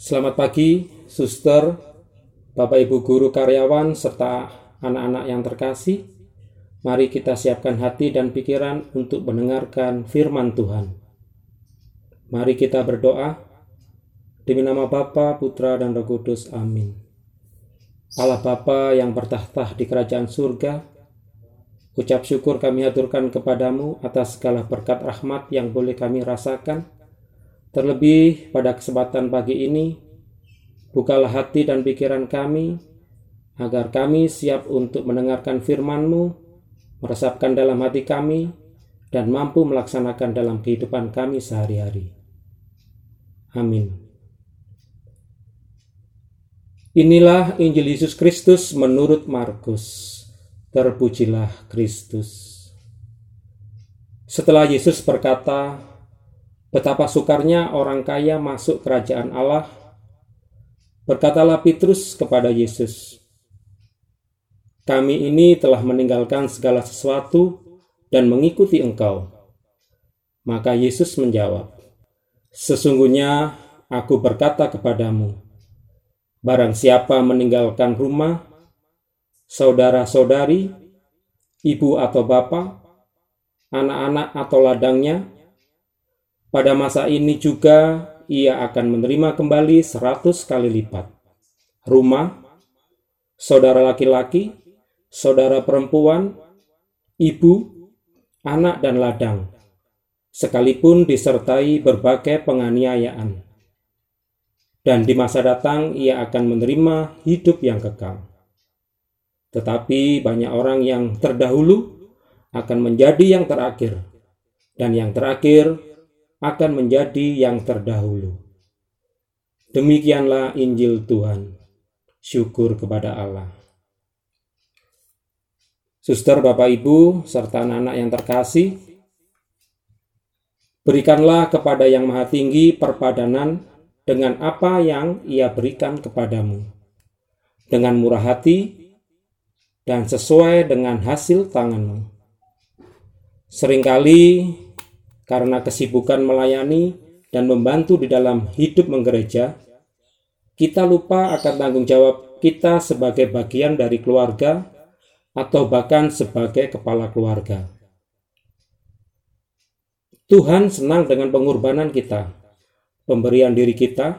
Selamat pagi, suster, Bapak Ibu guru karyawan, serta anak-anak yang terkasih. Mari kita siapkan hati dan pikiran untuk mendengarkan firman Tuhan. Mari kita berdoa. Demi nama Bapa, Putra, dan Roh Kudus. Amin. Allah Bapa yang bertahta di kerajaan surga, ucap syukur kami aturkan kepadamu atas segala berkat rahmat yang boleh kami rasakan Terlebih pada kesempatan pagi ini, bukalah hati dan pikiran kami, agar kami siap untuk mendengarkan firman-Mu, meresapkan dalam hati kami, dan mampu melaksanakan dalam kehidupan kami sehari-hari. Amin. Inilah Injil Yesus Kristus menurut Markus. Terpujilah Kristus. Setelah Yesus berkata, Betapa sukarnya orang kaya masuk kerajaan Allah. Berkatalah Petrus kepada Yesus, "Kami ini telah meninggalkan segala sesuatu dan mengikuti Engkau." Maka Yesus menjawab, "Sesungguhnya aku berkata kepadamu, barang siapa meninggalkan rumah, saudara-saudari, ibu atau bapak, anak-anak atau ladangnya, pada masa ini juga ia akan menerima kembali seratus kali lipat. Rumah, saudara laki-laki, saudara perempuan, ibu, anak dan ladang, sekalipun disertai berbagai penganiayaan. Dan di masa datang ia akan menerima hidup yang kekal. Tetapi banyak orang yang terdahulu akan menjadi yang terakhir, dan yang terakhir akan menjadi yang terdahulu. Demikianlah Injil Tuhan. Syukur kepada Allah. Suster, Bapak, Ibu, serta anak-anak yang terkasih, berikanlah kepada Yang Maha Tinggi perpadanan dengan apa yang Ia berikan kepadamu, dengan murah hati dan sesuai dengan hasil tanganmu. Seringkali karena kesibukan melayani dan membantu di dalam hidup menggereja, kita lupa akan tanggung jawab kita sebagai bagian dari keluarga atau bahkan sebagai kepala keluarga. Tuhan senang dengan pengorbanan kita, pemberian diri kita,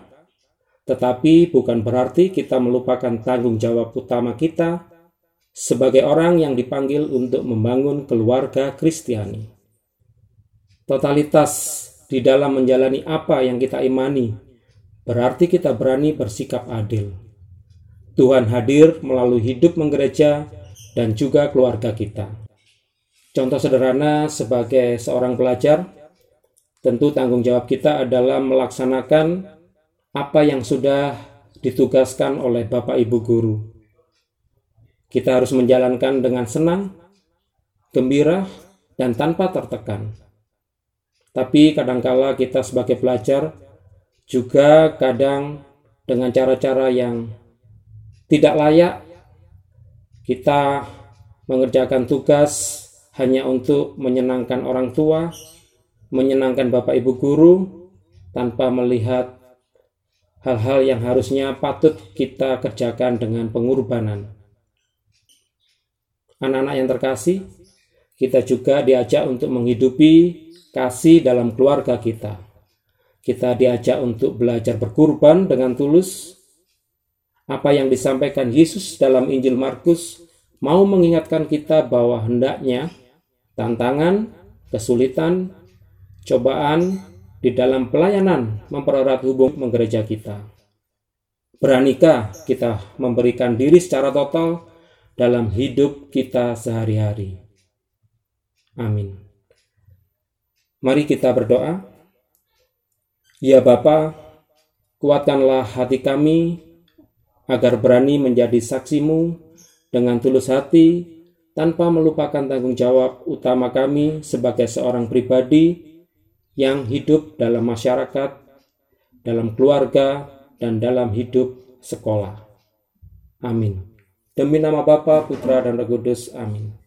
tetapi bukan berarti kita melupakan tanggung jawab utama kita sebagai orang yang dipanggil untuk membangun keluarga Kristiani totalitas di dalam menjalani apa yang kita imani, berarti kita berani bersikap adil. Tuhan hadir melalui hidup menggereja dan juga keluarga kita. Contoh sederhana sebagai seorang pelajar, tentu tanggung jawab kita adalah melaksanakan apa yang sudah ditugaskan oleh Bapak Ibu guru. Kita harus menjalankan dengan senang, gembira, dan tanpa tertekan. Tapi kadangkala kita sebagai pelajar juga kadang dengan cara-cara yang tidak layak kita mengerjakan tugas hanya untuk menyenangkan orang tua, menyenangkan Bapak Ibu guru tanpa melihat hal-hal yang harusnya patut kita kerjakan dengan pengorbanan. Anak-anak yang terkasih, kita juga diajak untuk menghidupi kasih dalam keluarga kita. Kita diajak untuk belajar berkurban dengan tulus. Apa yang disampaikan Yesus dalam Injil Markus mau mengingatkan kita bahwa hendaknya tantangan, kesulitan, cobaan di dalam pelayanan mempererat hubung menggereja kita. Beranikah kita memberikan diri secara total dalam hidup kita sehari-hari? Amin. Mari kita berdoa. Ya Bapa, kuatkanlah hati kami agar berani menjadi saksimu dengan tulus hati tanpa melupakan tanggung jawab utama kami sebagai seorang pribadi yang hidup dalam masyarakat, dalam keluarga, dan dalam hidup sekolah. Amin. Demi nama Bapa, Putra, dan Roh Kudus. Amin.